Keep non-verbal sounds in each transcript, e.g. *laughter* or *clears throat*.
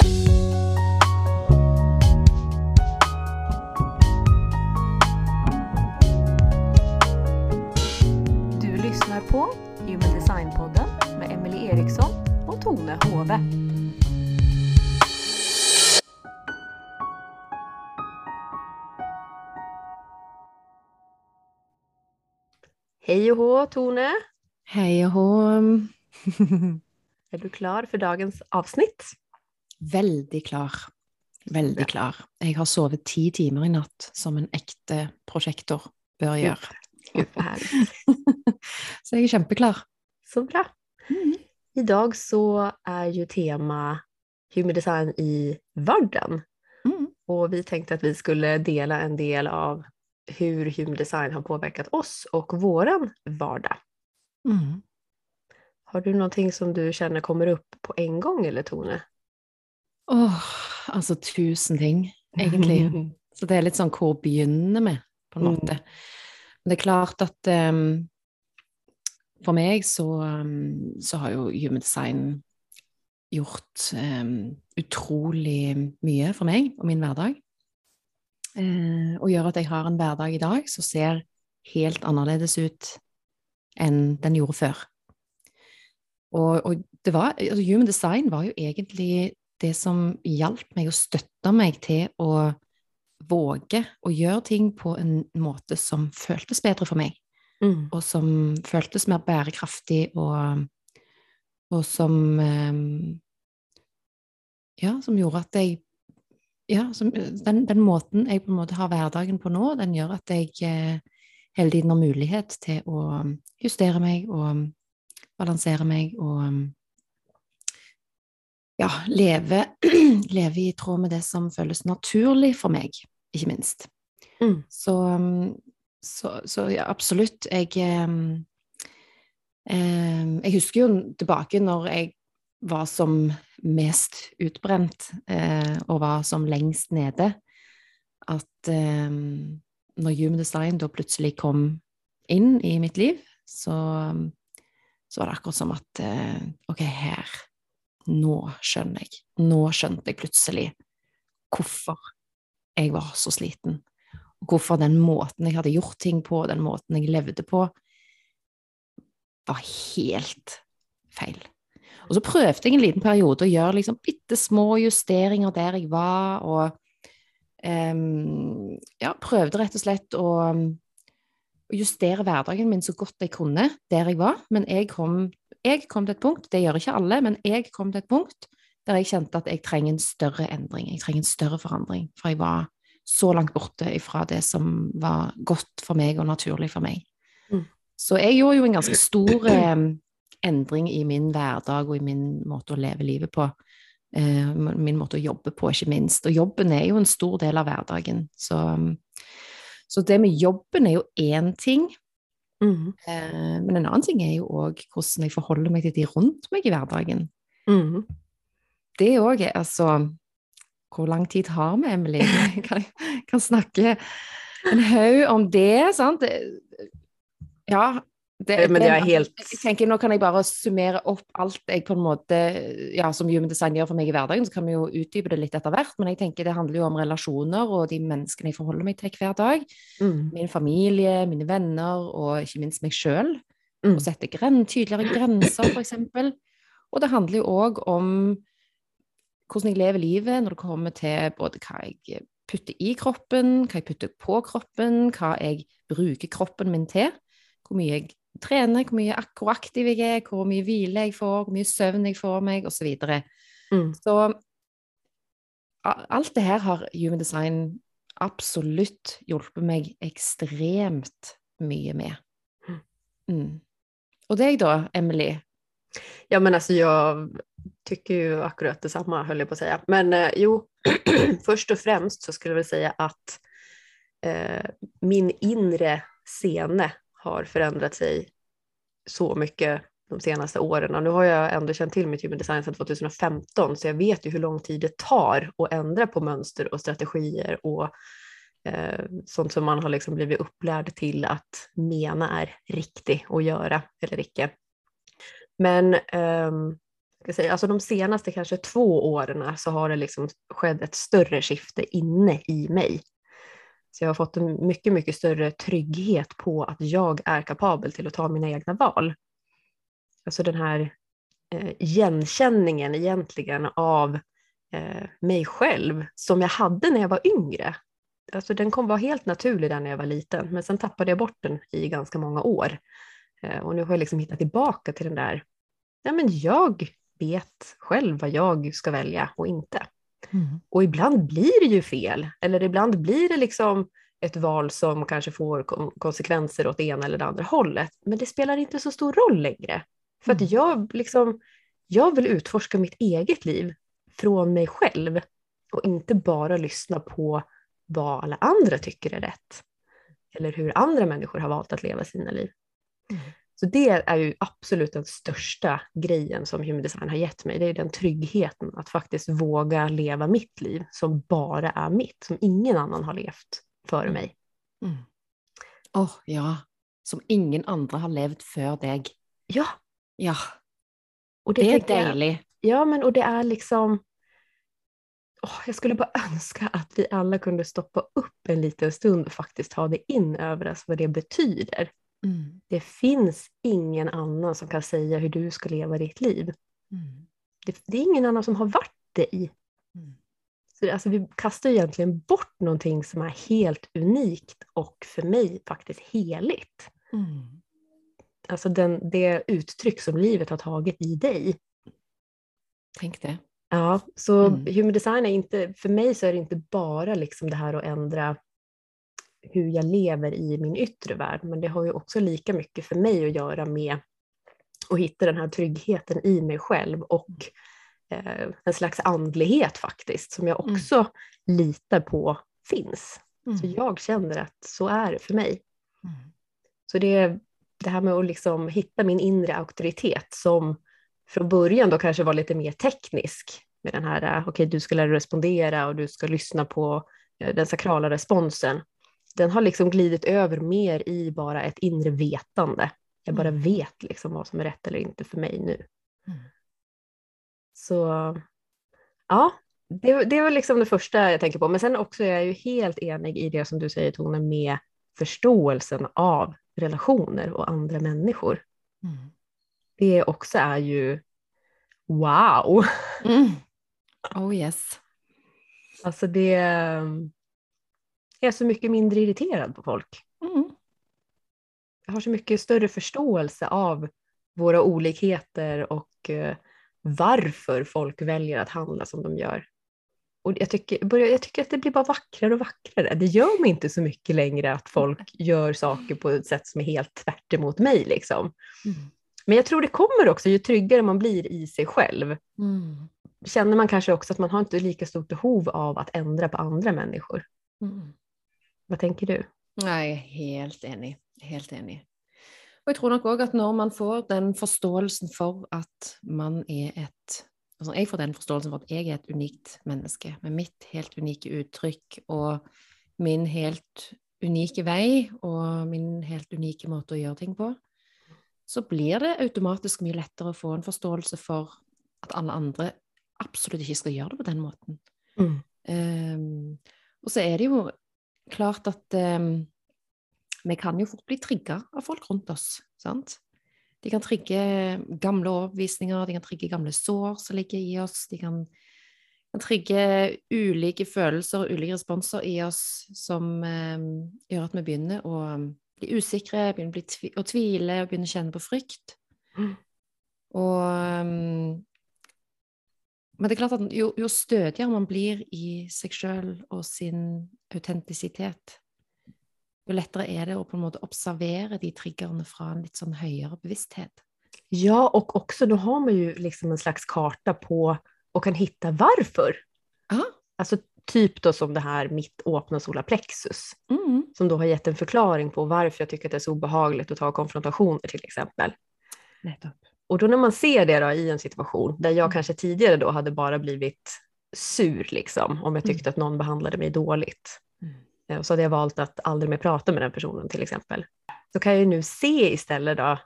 Du lyssnar på Human Design-podden med Emelie Eriksson och Tone Hove. Hej och hå Tone! Hej och hå. *laughs* Är du klar för dagens avsnitt? Veldig klar. Veldig klar. Jeg har sovet ti timer i natt, som en ekte prosjektor bør gjøre. *laughs* Så jeg er kjempeklar. Så bra. Idag så är ju tema Human Design i vardagen. Mm. Och vi tänkte att vi skulle dela en del av hur Human Design har påverkat oss och våran vardag. Mm. Har du någonting som du känner kommer upp på en gång eller Tone? Åh, altså tusen ting, egentlig. *laughs* Så det er litt sånn hvor begynner vi, på en Mm. måte. Men det er klart at em, for meg så, em, så har jo Human Design gjort em, utrolig mye for meg og min hverdag. Eh, og gjør at jeg har en hverdag i dag som ser helt annerledes ut enn den gjorde før. Og, og det var, altså Human Design var jo egentlig det som hjalp meg og støtta meg til å våge å gjøre ting på en måte som føltes bedre for meg, Mm. og som føltes mer bærekraftig, og, og som eh, Ja, som gjorde at jeg Ja, som, den, den måten jeg på en måte har hverdagen på nå, den gjør at jeg eh, hele tiden har mulighet til å justere meg og balansere meg og ja, leve, *clears throat* leve i tråd med det som føles naturlig for meg, ikke minst. Mm. Så, um, så, så ja, absolutt. Jeg um, um, Jeg husker jo tilbake når jeg var som mest utbrent eh, og var som lengst nede, at um, når Human Design da plutselig kom inn i mitt liv, så, um, så var det akkurat som at eh, Ok, her nå skjønner jeg. Nå skjønte jeg plutselig hvorfor jeg var så sliten. Og hvorfor den måten jeg hadde gjort ting på, den måten jeg levde på, var helt feil. Og så prøvde jeg en liten periode å gjøre liksom bitte små justeringer der jeg var, og um, ja, prøvde rett og slett å, å justere hverdagen min så godt jeg kunne der jeg var. Men jeg kom jeg kom til et punkt, det gjør ikke alle, men jeg kom til et punkt der jeg kjente at jeg trenger en større endring, jeg trenger en større forandring, for jeg var så langt borte fra det som var godt for meg og naturlig for meg. Mm. Så jeg gjorde jo en ganske stor eh, endring i min hverdag og i min måte å leve livet på. Eh, min måte å jobbe på, ikke minst. Og jobben er jo en stor del av hverdagen. Så, så det med jobben er jo én ting. Mm. Eh, men en annen ting er jo òg hvordan jeg forholder meg til de rundt meg i hverdagen. Mm. Det òg er altså Hvor lang tid har vi, Emily? *laughs* Kan, kan snakke en haug om det, sant? Ja. Det, Eh, Men det er helt jeg tenker Nå kan jeg bare summere opp alt jeg på en måte Ja, som Human Design gjør for meg i hverdagen, så kan vi jo utdype det litt etter hvert, men jeg tenker det handler jo om relasjoner og de menneskene jeg forholder meg til hver dag. mm. Min familie, mine venner og ikke minst meg sjøl. Mm. Å sette gren tydeligere grenser, eksempel. Og det handler jo òg om hvordan jeg lever livet når det kommer til både hva jeg putter i kroppen, hva jeg putter på kroppen, hva jeg bruker kroppen min til, hvor mye jeg trener, hvor, mye, hvor aktiv jeg er, hvor mye hvile jeg får, hvor mye søvn jeg får meg, osv. Så, videre. Mm. så alt det her har Human Design absolutt hjulpet meg ekstremt mye med. Mm. Och dig då, Emily? Ja men alltså jag tycker ju akkurat detsamma höll jag på att säga. Men eh, jo, *clears throat* först och främst så skulle jag vilja säga att eh, min inre scene har förändrat sig så mycket de senaste åren. Och nu har jag ändå känt till mitt human design sedan 2015 så jag vet ju hur lång tid det tar att ändra på mönster och strategier och eh, sånt som man har liksom blivit upplärd till att mena är riktigt att göra eller icke. Men eh, ska säga, alltså de senaste kanske två åren så har det liksom skett ett större skifte inne i mig. Så jag har fått en mycket, mycket större trygghet på att jag är kapabel till att ta mina egna val. Alltså den här eh, igenkänningen egentligen av eh, mig själv som jag hade när jag var yngre. Alltså den kom vara helt naturlig där när jag var liten, men sen tappade jag bort den i ganska många år. Eh, och nu har jag liksom hittat tillbaka till den där, ja men jag vet själv vad jag ska välja och inte. Mm. Och ibland blir det ju fel, eller ibland blir det liksom ett val som kanske får konsekvenser åt det ena eller det andra hållet. Men det spelar inte så stor roll längre. För att mm. jag, liksom, jag vill utforska mitt eget liv från mig själv och inte bara lyssna på vad alla andra tycker är rätt. Eller hur andra människor har valt att leva sina liv. Mm. Så det är ju absolut den största grejen som human design har gett mig. Det är den tryggheten att faktiskt våga leva mitt liv som bara är mitt, som ingen annan har levt före mm. mig. Mm. Oh, ja, som ingen andra har levt för dig. Ja. Ja. Och det, det är dejligt. Ja, men och det är liksom... Oh, jag skulle bara *laughs* önska att vi alla kunde stoppa upp en liten stund och faktiskt ta det in över oss vad det betyder. Mm. Det finns ingen annan som kan säga hur du ska leva ditt liv. Mm. Det, det, är ingen annan som har varit dig. Mm. Så alltså, vi kastar egentligen bort någonting som är helt unikt och för mig faktiskt heligt. Mm. Alltså den, det uttryck som livet har tagit i dig. Tänk det. Ja, så mm. human design är inte, för mig så är det inte bara liksom det här att ändra hur jag lever i min yttre värld, men det har ju också lika mycket för mig att göra med att hitta den här tryggheten i mig själv och eh, en slags andlighet faktiskt, som jag mm. också mm. litar på finns. Mm. Så jag känner att så är det för mig. Mm. Så det, det här med att liksom hitta min inre auktoritet som från början då kanske var lite mer teknisk med den här, okej okay, du ska lära respondera och du ska lyssna på eh, den sakrala responsen den har liksom glidit över mer i bara ett inre vetande. Jag bara mm. vet liksom vad som är rätt eller inte för mig nu. Mm. Så ja, det, det var liksom det första jag tänker på. Men sen också är jag ju helt enig i det som du säger Tone med förståelsen av relationer och andra människor. Mm. Det också är ju wow. Mm. *laughs* Oh yes. Alltså det, är så mycket mindre irriterad på folk. Mm. Jag har så mycket större förståelse av våra olikheter och uh, varför folk väljer att handla som de gör. Och jag tycker, jag tycker att det blir bara vackrare och vackrare. Det gör mig inte så mycket längre att folk gör saker på ett sätt som är helt tvärt emot mig. Liksom. Mm. Men jag tror det kommer också ju tryggare man blir i sig själv. Mm. Känner man kanske också att man har inte lika stort behov av att ändra på andra människor. Mm. Vad tänker du? Nej, helt enig. Helt enig. Og jeg tror nok òg at når man får den forståelsen for at man er et altså Jeg får den forståelsen for at jeg er et unikt menneske med mitt helt unike uttrykk og min helt unike vei og min helt unike måte å gjøre ting på, så blir det automatisk mye lettere å få en forståelse for at alle andre absolutt ikke skal gjøre det på den måten. Mm. Um, og så er det jo klart at um, vi kan jo fort bli trigga av folk rundt oss. sant? De kan trigge gamle overbevisninger, de kan trigge gamle sår som ligger i oss. De kan, kan trigge ulike følelser og ulike responser i oss som um, gjør at vi begynner å bli usikre, begynner å, bli tvi å tvile og begynner å kjenne på frykt. Mm. Og um, men det er klart at jo, jo stødigere man blir i seg sjøl og sin autentisitet, jo lettere är det att på en måte observera de triggerne fra en litt sånn høyere bevissthet. Ja, och också då har man ju liksom en slags karta på och kan hitta varför. Aha. Alltså typ då som det här mitt öppna solarplexus, mm. som då har gett en förklaring på varför jag tycker att det är så obehagligt att ta konfrontationer till exempel. Nettopp. Och då när man ser det då i en situation där jag mm. kanske tidigare då hade bara blivit sur liksom om jag tyckte mm. att någon behandlade mig dåligt. Mm. Eh, och så hade jag valt att aldrig mer prata med den personen till exempel. Så kan jag ju nu se istället då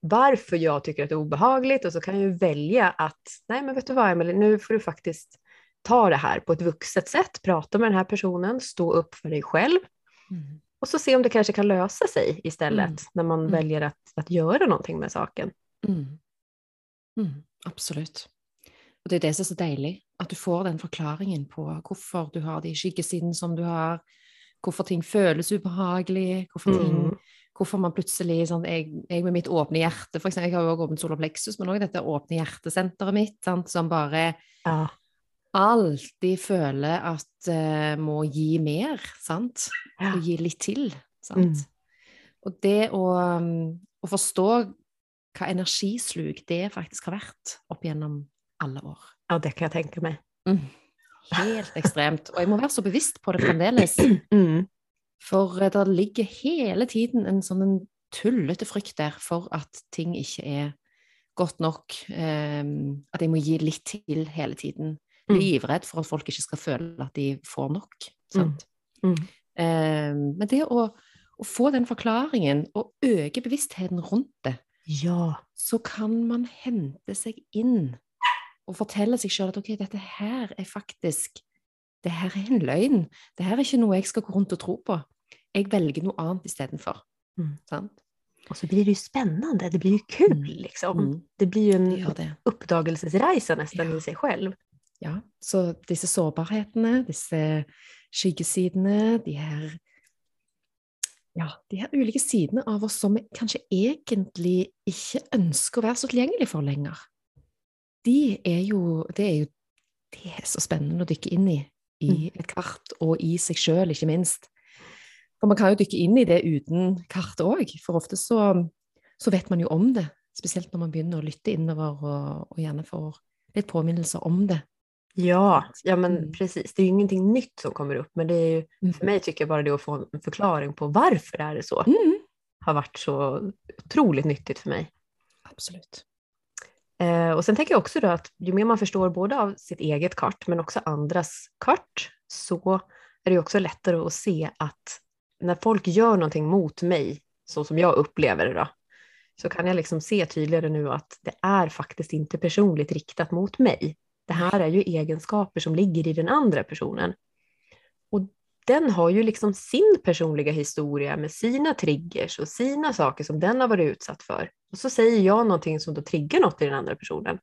varför jag tycker att det är obehagligt och så kan jag ju välja att, nej men vet du vad Emelie, nu får du faktiskt ta det här på ett vuxet sätt, prata med den här personen, stå upp för dig själv Mm. och så se om det kanske kan lösa sig istället Mm. när man Mm. väljer att, att göra någonting med saken. Mm. Mm. Absolutt. Og det er det som er så deilig, at du får den forklaringen på hvorfor du har de skyggesidene som du har, hvorfor ting føles ubehagelig, hvorfor, ting, Mm. hvorfor man plutselig sånn, jeg, jeg med mitt åpne hjerte, for eksempel, jeg har jo også åpent solar plexus, men også dette åpne hjertesenteret mitt, sant, som bare Ja. alltid føler at eh, må gi mer, sant? Ja. Og gi litt til, sant? Mm. Og det å, um, å forstå hva energisluk det faktisk har vært opp gjennom alle år. ja, det kan jag tänka mig. Helt ekstremt. Og jeg må være så bevisst på det fremdeles, *clears throat* Mm. for eh, det ligger hele tiden en sånn en tullete frykt der for at ting ikke er godt nok, eh, at jeg må gi litt til hele tiden. Mm. Livredd for at folk ikke skal føle at de får nok. Sant? Mm. Eh, men det å, å få den forklaringen og øke bevisstheten rundt det, Ja. så kan man hente seg inn og fortelle seg sjøl at ok, dette her er faktisk Det her er en løgn. Det her er ikke noe jeg skal gå rundt og tro på. Jeg velger noe annet istedenfor. Mm. Sant? Och så blir det ju spännande, det blir ju kul Mm. liksom. Mm. Det blir ju Det en det. uppdagelsesresa nästan Ja. i sig själv. Ja, så disse sårbarhetene, disse skyggesidene, de her ja, de her ulike sidene av oss som vi kanskje egentlig ikke ønsker å være så tilgjengelig for lenger, de er jo Det er jo det er så spennende å dykke inn i i et kart, og i seg sjøl, ikke minst. For man kan jo dykke inn i det uten kartet òg, for ofte så, så vet man jo om det. Spesielt når man begynner å lytte innover og, og gjerne får litt påminnelser om det. Ja, ja men Mm. precis. Det är ju ingenting nytt som kommer upp, men det är ju, Mm. för mig tycker jag bara det att få en förklaring på varför det är så Mm. har varit så otroligt nyttigt för mig. Absolutt. Eh, och sen tänker jag också då att ju mer man förstår både av sitt eget kart men också andras kart så är det också lättare att se att när folk gör någonting mot mig, så som jag upplever det då, så kan jag liksom se tydligare nu att det är faktiskt inte personligt riktat mot mig. Det här är ju egenskaper som ligger i den andra personen. Och den har ju liksom sin personliga historia med sina triggers och sina saker som den har varit utsatt för. Och så säger jag någonting som då triggar något i den andra personen.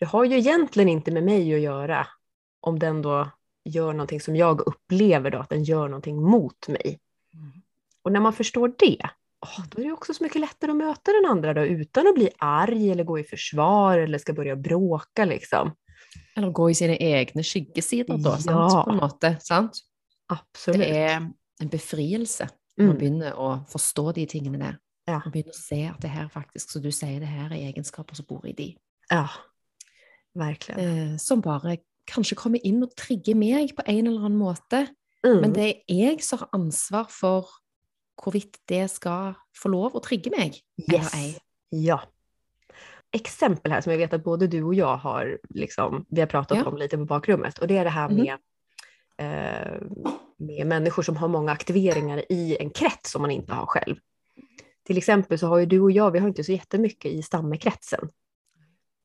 Det har ju egentligen inte med mig att göra om den då gör någonting som jag upplever då att den gör någonting mot mig. Mm. Och när man förstår det, åh, då är det också så mycket lättare att möta den andra då, utan att bli arg eller gå i försvar eller ska börja bråka liksom. Eller gå i sine egne skyggesider, da, sant? Ja. på en måte. Sant? Absolut. Det er en befrielse når man Mm. begynner å forstå de tingene der. Ja. Man å se at det her faktisk, som du sier, det her er egenskaper som bor i de. Ja, verkligen. Eh, som bare kanskje kommer inn og trigger meg på en eller annen måte. Mm. Men det er jeg som har ansvar for hvorvidt det skal få lov å trigge meg. eller Yes. Ja. Exempel här som jag vet att både du och jag har, liksom, vi har pratat Ja. om lite på bakrummet och det är det här Mhm. med, eh, med människor som har många aktiveringar i en krets som man inte har själv. Till exempel så har ju du och jag, vi har inte så jättemycket i stammekretsen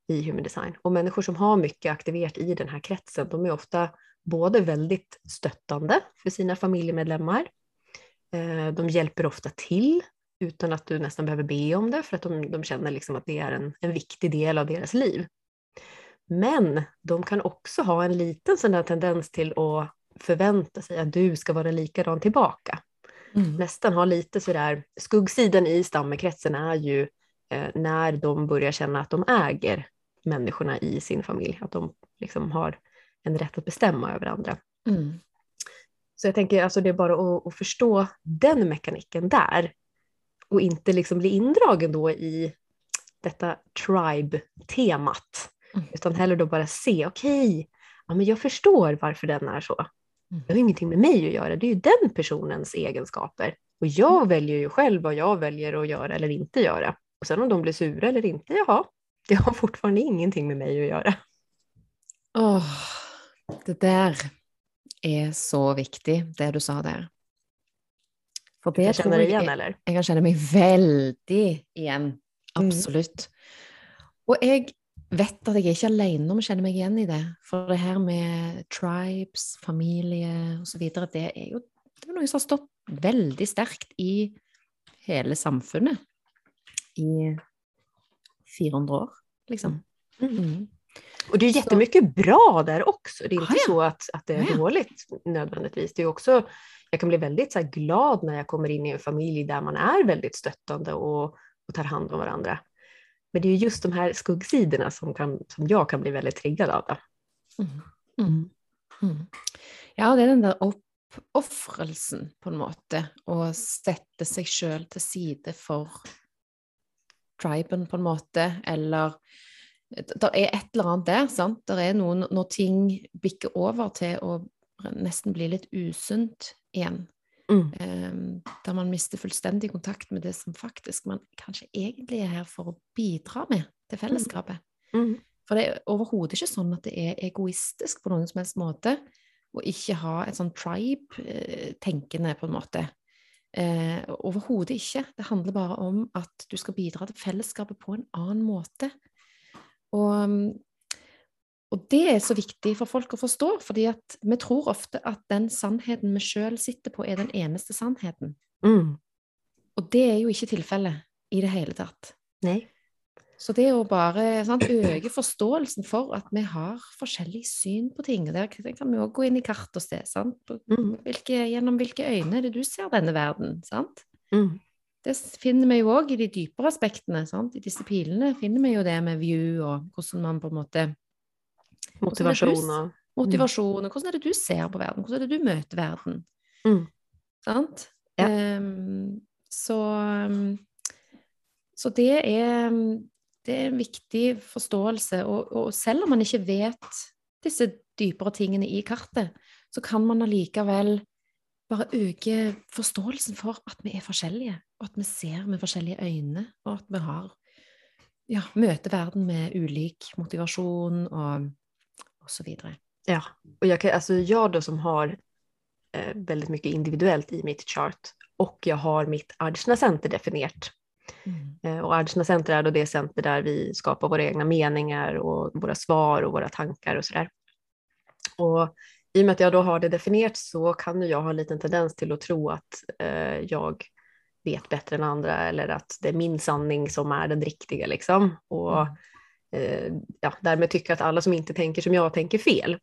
i Human Design. Och människor som har mycket aktiverat i den här kretsen, de är ofta både väldigt stöttande för sina familjemedlemmar. Eh, de hjälper ofta till utan att du nästan behöver be om det för att de, de känner liksom att det är en, en viktig del av deras liv. Men de kan också ha en liten sån tendens till att förvänta sig att du ska vara likadan tillbaka. Mm. Nästan ha lite sådär, skuggsidan i stammekretsen är ju eh, när de börjar känna att de äger människorna i sin familj, att de liksom har en rätt att bestämma över andra. Mm. Så jag tänker alltså det är bara att, att förstå den mekaniken där och inte liksom bli indragen då i detta tribe-temat. Mm. Utan hellre då bara se, okej, ja, men jag förstår varför den är så. Mm. Det har ingenting med mig att göra, det är ju den personens egenskaper. Och jag väljer ju själv vad jag väljer att göra eller inte göra. Och sen om de blir sura eller inte, jaha, det har fortfarande ingenting med mig att göra. Åh, det der er så viktig, det du sa der. For det Jag känner jeg igen er eller? Jeg kan kjenne meg veldig igjen Absolutt. Og jeg vet at jeg er ikke alene om å kjenne meg igjen i det. For det her med tribes, familie osv., det er jo det er noe som har stått veldig sterkt i hele samfunnet i 400 år, liksom. Mm. Mm. Och det är jättemycket bra där också. Det är inte Ah, ja. så att, att det är Ah, ja. dåligt nödvändigtvis. Det är också, jag kan bli väldigt så glad när jag kommer in i en familj där man är väldigt stöttande och, och tar hand om varandra. Men det är ju just de här skuggsidorna som, kan, som jag kan bli väldigt triggad av. Mm. Mm. Mm. Ja, det er den der oppofrelsen, på en måte, å sette seg sjøl til side for triben, på en måte, eller Det er et eller annet der, sant? Det er noen Når ting bikker over til å nesten bli litt usunt igjen, Mm. eh, der man mister fullstendig kontakt med det som faktisk man kanskje egentlig er her for å bidra med til fellesskapet. Mm. For det er overhodet ikke sånn at det er egoistisk på noen som helst måte å ikke ha et sånn tribe-tenkende, på en måte. Eh, overhodet ikke. Det handler bare om at du skal bidra til fellesskapet på en annen måte. Og, mm, og det er så viktig for folk å forstå, fordi at vi tror ofte at den sannheten vi sjøl sitter på, er den eneste sannheten. Mm. Og det er jo ikke tilfellet i det hele tatt. Nej. Så det å bare sant, øke forståelsen for at vi har forskjellig syn på ting, og der kan vi òg gå inn i kart og se, Mm. Hvilke, gjennom hvilke øyne er det du ser denne verden, sant? Mm. Det finner vi jo òg i de dypere aspektene, sant? I disse pilene finner vi jo det med view, og hvordan man på en måte Motivation och... Motivasjon, og hvordan er det du ser på verden? Hvordan er det du møter verden? Mm. Sant? Ja. Ehm, så, um, så det er det er en viktig forståelse, og, og selv om man ikke vet disse dypere tingene i kartet, så kan man allikevel bare øke forståelsen for at vi er forskjellige, og at vi ser med forskjellige øyne, og at vi har ja, møter verden med ulik motivasjon og, og så videre. Ja, och jag, kan, alltså jag då som har eh, väldigt mycket individuellt i mitt chart och jag har mitt Ajna center definierat. Mm. Eh, och Ajna center är då det center där vi skapar våra egna meningar och våra svar och våra tankar och sådär. Och i och med att jag då har det definierat så kan jag ha en liten tendens till att tro att eh, jag vet bättre än andra eller att det är min sanning som är den riktiga liksom. Och eh, ja, därmed tycker att alla som inte tänker som jag tänker fel.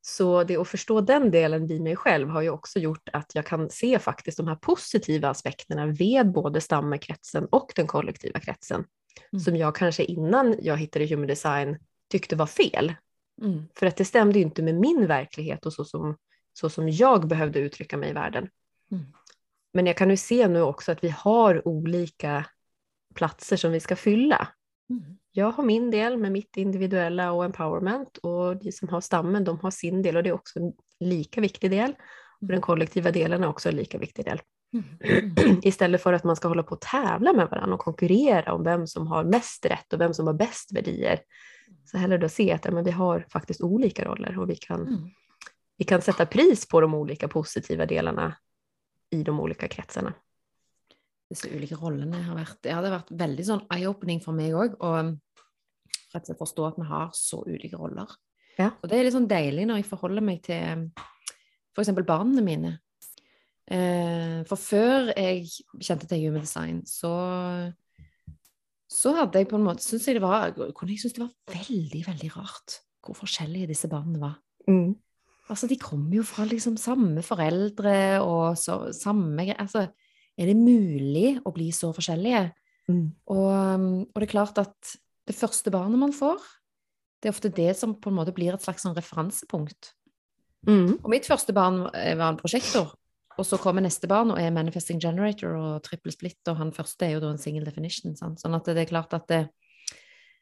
Så det att förstå den delen vid mig själv har ju också gjort att jag kan se faktiskt de här positiva aspekterna ved både stammekretsen och den kollektiva kretsen. Mm. Som jag kanske innan jag hittade human design tyckte var fel. Mm. För att det stämde inte med min verklighet och så som, så som jag behövde uttrycka mig i världen. Mm. Men jag kan ju se nu också att vi har olika platser som vi ska fylla. Mm. Jag har min del med mitt individuella och empowerment och de som har stammen de har sin del och det är också en lika viktig del. Och den kollektiva delen är också en lika viktig del. Mm. *clears throat* Istället för att man ska hålla på och tävla med varandra och konkurrera om vem som har mest rätt och vem som har bäst värdier. Så hellre då se att ja, men vi har faktiskt olika roller och vi kan, Mm. vi kan sätta pris på de olika positiva delarna i de olika kretsarna. disse ulike rollene har vært Det hadde vært veldig sånn eye-opening for meg òg, å rett og slett forstå at vi har så ulike roller. Ja. Og det er litt sånn deilig når jeg forholder meg til f.eks. barna mine. Eh, for før jeg kjente til human design, så så hadde jeg på en måte synes jeg det var, kunne jeg synes det var veldig, veldig rart hvor forskjellige disse barna var. Altså, de kommer jo fra liksom samme foreldre og så, samme Altså, er det mulig å bli så forskjellige? Og, um, og det er klart at det første barnet man får, det er ofte det som på en måte blir et slags sånn referansepunkt. Mm. Og mitt første barn eh, var en prosjektor, og så kommer neste barn og er manifesting generator og triple split, og han første er jo da en single definition. Sant? Sånn at det er klart at det,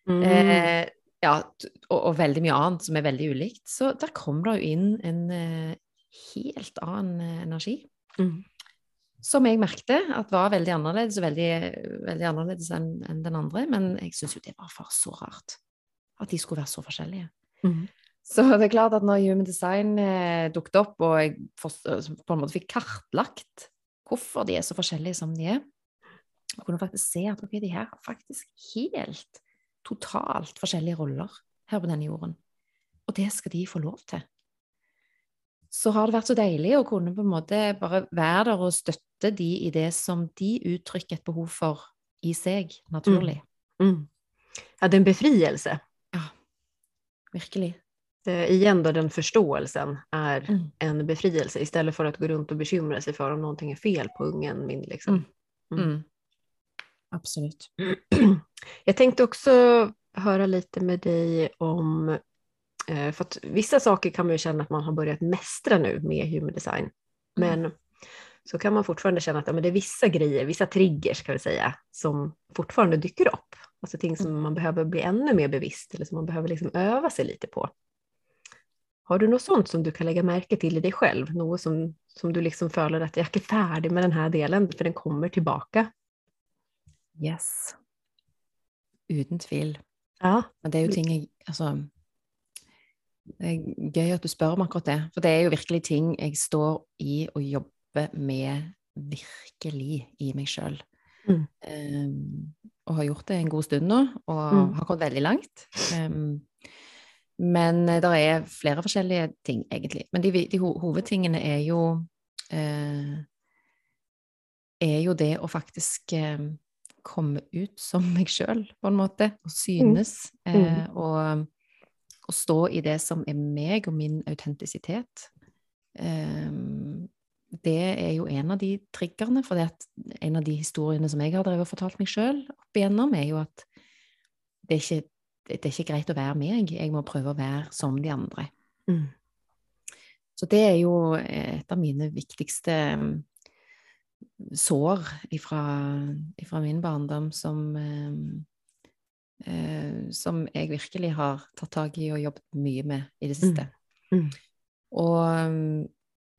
Mm. Eh, ja, og, og veldig mye annet som er veldig ulikt. Så der kom det jo inn en eh, helt annen eh, energi. Mm. Som jeg merkte at var veldig annerledes, og veldig, veldig annerledes enn enn den andre. Men jeg syns jo det var for så rart. At de skulle være så forskjellige. Mm. Så det er klart at når Human Design eh, dukket opp, og jeg forst- på en måte fikk kartlagt hvorfor de er så forskjellige som de er, Og kunne faktisk se at ok, de her har faktisk helt totalt forskjellige roller her på denne jorden. Og det skal de få lov til. Så har det vært så deilig å kunne på en måte bare være der og støtte de i det som de uttrykker et behov for i seg, naturlig. Mm. Ja, det är en befrielse. Virkelig. Eh, igen då den förståelsen är Mm. en befrielse istället för att gå runt och bekymra sig för om någonting är fel på ungen min. Liksom. Mm. Mm. Mm. Absolutt. *clears throat* Jag tänkte också höra lite med dig om, eh, för att vissa saker kan man ju känna att man har börjat mästra nu med human design. Men så kan man fortfarande känna att ja, men det är vissa grejer, vissa triggers kan vi säga, som fortfarande dyker upp. Alltså ting som man behöver bli ännu mer bevisst eller som man behöver liksom öva sig lite på. Har du något sånt som du kan lägga märke till i dig själv? Något som, som du liksom följer att jag är färdig med den här delen för den kommer tillbaka? Yes. Uten tvil. Ja. Men det er jo ting Altså Det er gøy at du spør om akkurat det. For det er jo virkelig ting jeg står i og jobber med virkelig i meg sjøl. Mm. Um, og har gjort det en god stund nå, og Mm. har kommet veldig langt. Um, men det er flere forskjellige ting, egentlig. Men de, de ho hovedtingene er jo eh, Er jo det å faktisk eh, komme ut som meg sjøl, på en måte, og synes. Eh, og, og stå i det som er meg og min autentisitet. Um, det er jo en av de triggerne, for en av de historiene som jeg har drevet og fortalt meg sjøl opp igjennom, er jo at det er, ikke, det er ikke greit å være meg, jeg må prøve å være som de andre. Mm. Så det er jo et av mine viktigste um, sår ifra, ifra min barndom som um, eh, som jeg virkelig har tatt tak i og jobbet mye med i det siste. Mm. Og, um,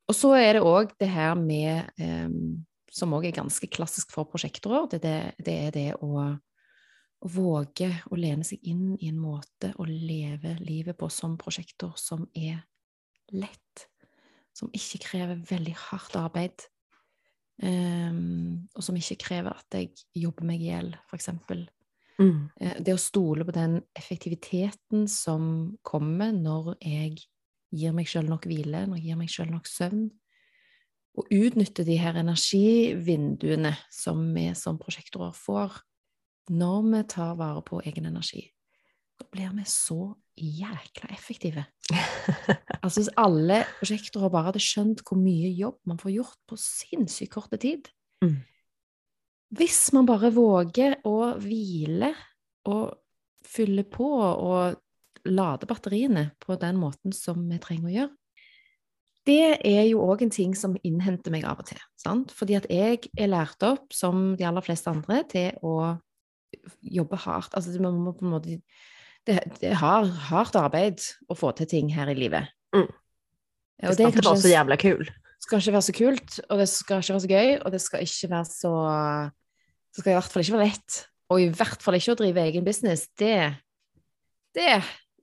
og så er det òg det her med um, Som òg er ganske klassisk for prosjektorer, det, det, det er det å, å våge å lene seg inn i en måte å leve livet på som prosjektor som er lett. Som ikke krever veldig hardt arbeid. Um, og som ikke krever at jeg jobber meg i hjel, f.eks. Mm. Eh, Det å stole på den effektiviteten som kommer når jeg gir meg sjøl nok hvile, når jeg gir meg sjøl nok søvn, og utnytte de her energivinduene som vi som prosjektorer får når vi tar vare på egen energi. Da blir vi så jækla effektive. *laughs* Altså Hvis alle prosjektorer bare hadde skjønt hvor mye jobb man får gjort på sinnssykt kort tid Mm. Hvis man bare våger å hvile og fylle på og lade batteriene på den måten som vi trenger å gjøre, det er jo òg en ting som innhenter meg av og til. Sant? Fordi at jeg er lært opp, som de aller fleste andre, til å jobbe hardt. Altså, man må på en måte Det, det har hardt arbeid å få til ting her i livet. Mm. Det og ska inte vara kanskje- så jävla kul. skal ikke være så kult, og det skal ikke være så gøy, og det skal ikke være så Det skal i hvert fall ikke være lett. Og i hvert fall ikke å drive egen business. Det, det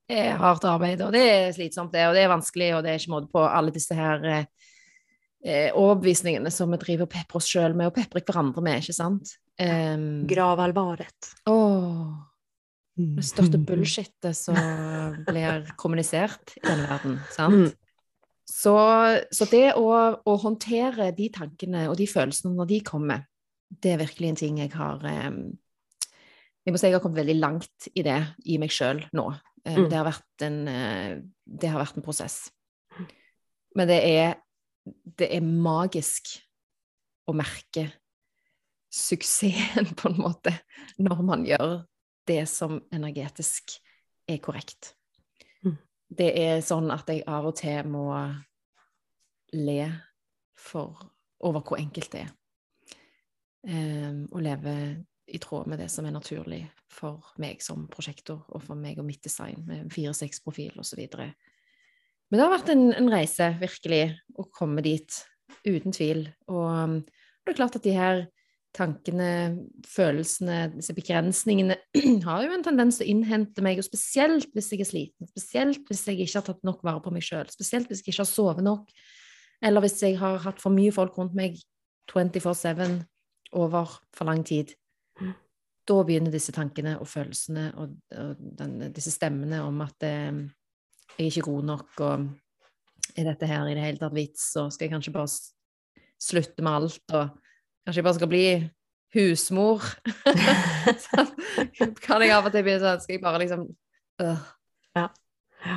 er hardt arbeid, og det er slitsomt, det, og det er vanskelig, og det er ikke måte på alle disse her eh, eh, overbevisningene som vi driver og peprer oss sjøl med, og peprer hverandre med, ikke sant? Um, Gravallvaret. Åh, Mm. det største bullshitet som *laughs* blir kommunisert i denne verden, sant? Mm. Så, så det å, å håndtere de tankene og de følelsene når de kommer, det er virkelig en ting jeg har eh, Jeg må si jeg har kommet veldig langt i det i meg sjøl nå. Eh, Mm. det, har vært en, eh, det har vært en prosess. Men det er, det er magisk å merke suksessen, *laughs* på en måte, når man gjør det som energetisk er korrekt. Mm. Det er sånn at jeg av og til må le for, over hvor enkelt det er. Em, å leve i tråd med det som er naturlig for meg som prosjektor, og for meg og mitt design, med fire-seks profil osv. Men det har vært en, en reise, virkelig, å komme dit, uten tvil. Og um, det er klart at de her tankene, følelsene, disse begrensningene *clears throat* har jo en tendens til å innhente meg, og spesielt hvis jeg er sliten, spesielt hvis jeg ikke har tatt nok vare på meg sjøl, spesielt hvis jeg ikke har sovet nok, eller hvis jeg har hatt for mye folk rundt meg 24-7 over for lang tid. da begynner disse tankene og følelsene og, og den, disse stemmene om at eh, jeg er ikke god nok, og er dette her i det hele tatt vits, og skal jeg kanskje bare slutte med alt, og kanskje jeg bare skal bli husmor? *laughs* Sånn, kan jeg av og til bli sånn, skal jeg bare liksom Ja.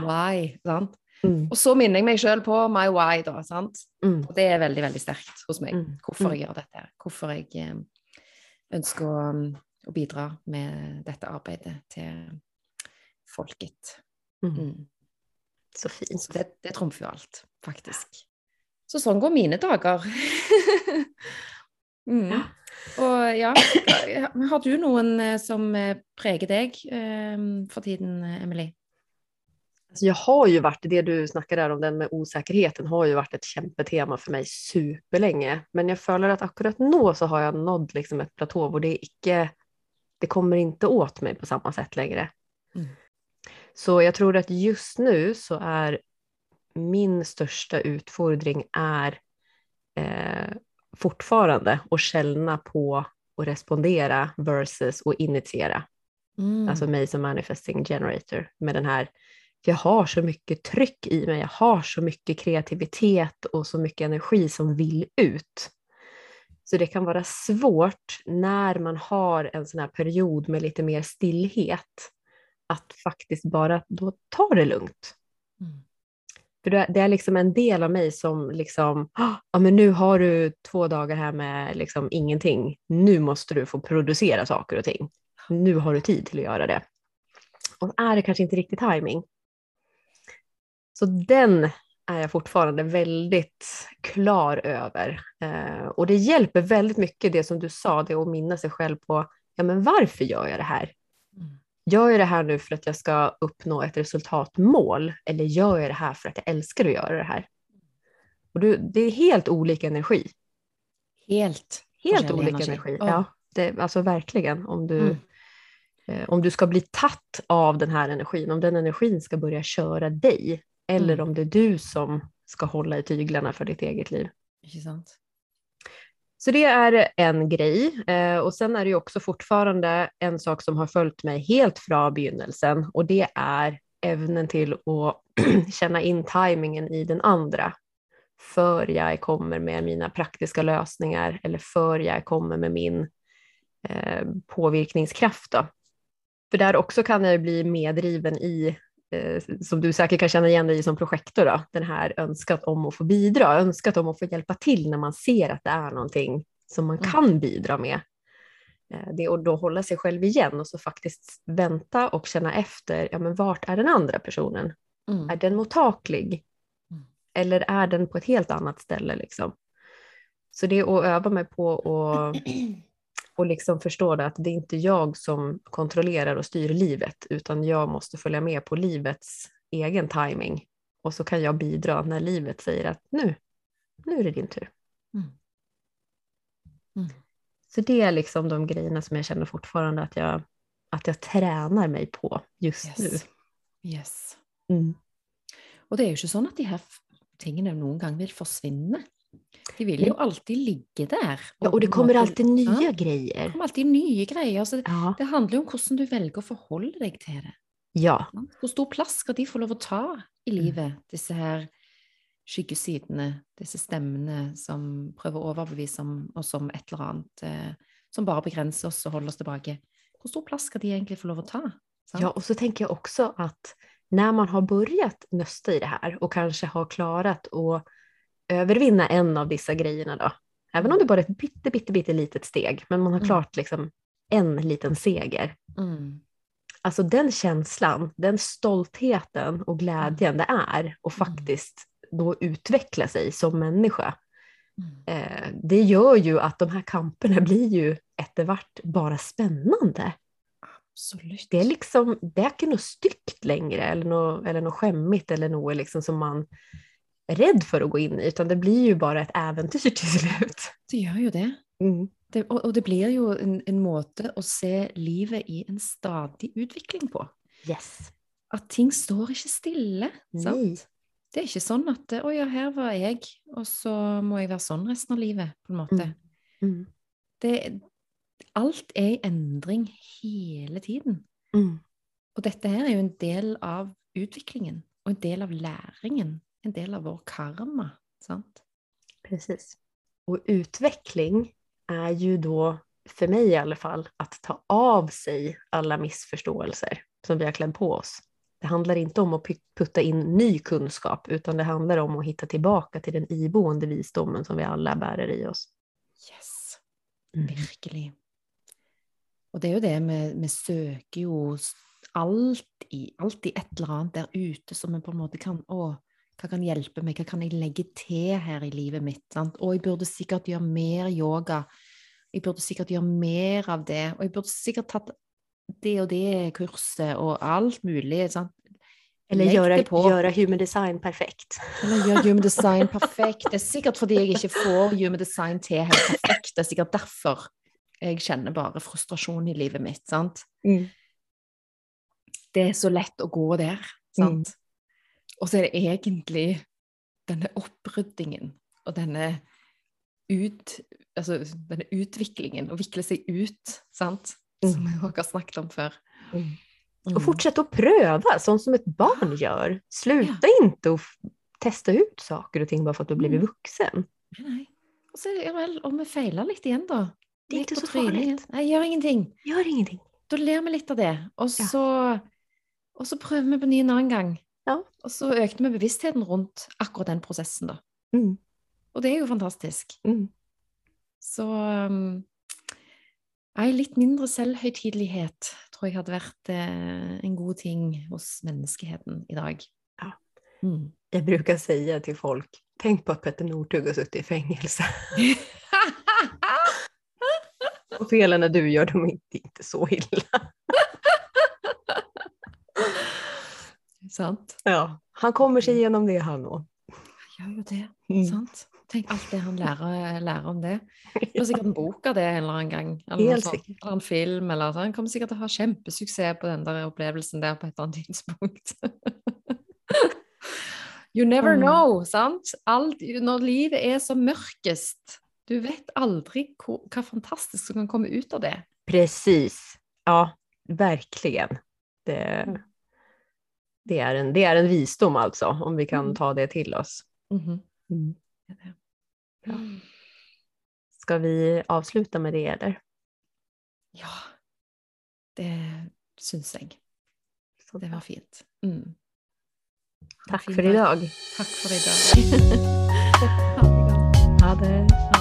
Why? Sant? Mm. Og så minner jeg meg sjøl på my why, da. sant? Mm. Og det er veldig, veldig sterkt hos meg. Mm. Hvorfor Mm. jeg gjør dette. Hvorfor jeg eh, ønsker å, å bidra med dette arbeidet til folket. Mm. Mm. Så fint. Så det, det trumfer jo alt, faktisk. Så sånn går mine dager. *laughs* mm. Og ja, *coughs* har du noen eh, som eh, preger deg eh, for tiden, Emily? Alltså jag har ju varit, det du snackar där om, den med osäkerheten har ju varit ett kämpetema för mig superlänge. Men jag føler att akkurat nå så har jag nått liksom ett platå hvor det det kommer inte åt mig på samma sätt längre. Mm. Så jag tror att just nu så är min största utfordring är eh, fortfarande att känna på och respondera versus att initiera. Mm. alltså mig som manifesting generator med den här, jag har så mycket tryck i mig, jag har så mycket kreativitet och så mycket energi som vill ut. Så det kan vara svårt när man har en sån här period med lite mer stillhet, att faktiskt bara då ta det lugnt. Mm. För det, är liksom en del av mig som liksom, ah, ja men nu har du två dagar här med liksom ingenting, nu måste du få producera saker och ting. Nu har du tid till att göra det. Och är det kanske inte riktigt timing. Så den är jag fortfarande väldigt klar över. Eh, och det hjälper väldigt mycket det som du sa, det att minna sig själv på, ja men varför gör jag det här? Gör jag det här nu för att jag ska uppnå ett resultatmål eller gör jag det här för att jag älskar att göra det här? Och du, det är helt olika energi. Helt. Helt olika energi. Ja. Ja, det, alltså verkligen. Om du, Mm. eh, om du ska bli tatt av den här energin, om den energin ska börja köra dig eller Mm. om det är du som ska hålla i tyglarna för ditt eget liv. Ikke sant? Så det är en grej. Eh, och sen är det ju också fortfarande en sak som har följt mig helt från begynnelsen och det är evnen till att *clears throat* känna in tajmingen i den andra. För jag kommer med mina praktiska lösningar eller för jag kommer med min eh, påvirkningskraft. Då. För där också kan jag bli medriven i, som du säkert kan känna igen dig i som projektor, då, den här önskat om att få bidra, önskat om att få hjälpa till när man ser att det är någonting som man kan bidra med. Eh, Det att då hålla sig själv igen och så faktiskt vänta och känna efter, ja men vart är den andra personen? Mm. Är den mottaglig? Mm. Eller är den på ett helt annat ställe liksom? Så det är att öva mig på att *clears throat* och liksom förstå det att det är inte jag som kontrollerar och styr livet, utan jag måste följa med på livets egen timing. Och så kan jag bidra när livet säger att nu, nu är det din tur. Mm. Mm. Så det är liksom de grejerna som jag känner fortfarande att jag, att jag tränar mig på just Yes. yes. nu. Mm. Og det er jo ikke sånn at de her tingene noen gang vil forsvinne. De vil jo alltid ligge der. Ja, och det kommer alltid nya Ja, grejer. det kommer alltid nye greier. Så det, Ja. det handler jo om hvordan du velger å forholde deg til det. ja? Hvor stor plass skal de få lov å ta i Mm. livet, disse her skyggesidene, disse stemmene som overbevise om oss om et eller annet eh, som bare begrenser oss og holder oss tilbake. Hvor stor plass skal de egentlig få lov å ta? sant? Ja, och så tänker jag också att när man har börjat nösta i det här och kanske har klarat att övervinna en av dessa grejerna då, även om det bara är ett bitte, bitte, bitte litet steg, men man har Mm. klart liksom en liten seger. Mm. Alltså den känslan, den stoltheten och glädjen det är och Mm. faktiskt då utveckla sig som människa. Mm. Eh, det gör ju att de här kamperna blir ju eftervart bara spännande. Absolutt. det är liksom, det är inte något styggt längre eller något, eller något skämmigt eller något liksom som man rädd för att gå in i, utan det blir ju bara ett äventyr till slut. Det gjør jo det. Mm. det og, og det blir jo en, en måte å se livet i en stadig utvikling på. Yes. At ting står. Nej. sant? Det er ikke sånn at å ja, her var jeg, og så må jeg være sånn resten av livet, på en måte. Mm. Mm. Det, alt er i endring hele tiden. Mm. Og dette her er jo en del av utviklingen, og en del av læringen. En del av vår karma. Sant? Precis. Och utveckling är ju då, för mig i alla fall, att ta av sig alla missförståelser som vi har klämt på oss. Det handlar inte om att putta in ny kunskap, utan det handlar om att hitta tillbaka till den iboende visdomen som vi alla bärer i oss. Yes. Mm. Virkelig. Og det er jo det, vi, vi søker jo s- alltid, alltid et eller annet der ute som vi på en måte kan Å, hva kan hjelpe meg? Hva kan jeg legge til her i livet mitt? Sant? Og jeg burde sikkert gjøre mer yoga. Jeg burde sikkert gjøre mer av det. Og jeg burde sikkert tatt det og det kurset og alt mulig. Sant? Eller göra, göra human design perfekt. Eller gjør human design *laughs* perfekt. Det er sikkert fordi jeg ikke får human design til helt perfekt. Det er sikkert derfor jeg kjenner bare frustrasjon i livet mitt. sant? Det er så lett å gå der, sant? Og så er det egentlig denne oppryddingen og denne ut... Altså denne utviklingen, å vikle seg ut, sant? Som Mm. vi også har snakket om før. Mm. Mm. Och fortsätta att pröva, sånt som ett barn gör. Sluta inte att testa ut saker och ting bara för att du har blivit Mm. vuxen. Nei. Og så, ja vel, om vi feiler litt igjen, da. Det är inte så farligt. Nei, gjør ingenting. Gör ingenting. Da ler vi litt av det, og Ja. så, og så prøver vi på ny en annen gang. Ja. Og så økte vi bevisstheten rundt akkurat den prosessen, da. Mm. Og det er jo fantastisk. Mm. Så um, ei litt mindre selvhøytidelighet tror jeg hadde vært eh, en god ting hos menneskeheten i dag. Ja. Mm. Jag brukar säga till folk, tänk på att Petter Northug har suttit i fängelse. *laughs* *laughs* Och felen när du gör dem inte, inte så illa. Sant? Ja, han kommer sig igenom det han också. Gjør jo det. Mm. Sant? Tenk alt det han lærer, lærer om det. Det er sikkert en bok av det en eller annen gang. Eller, Helt sånt, eller en film. Eller, så han kommer til å ha kjempesuksess på den der opplevelsen der på et eller annet tidspunkt. *laughs* you never Mm. know, sant? Alt, når livet er som mørkest, du vet aldri hvor, hva fantastisk som kan komme ut av det. Precis. Ja, verkligen. Det, det, är en, det är en visdom alltså, om vi kan mm. ta det till oss. Mm-hmm. Mm. Bra. Ska vi avsluta med det eller? Ja, det syns jag. Det var fint. Mm. Tack, var för Tack för idag. Tack för idag. *laughs* ha det.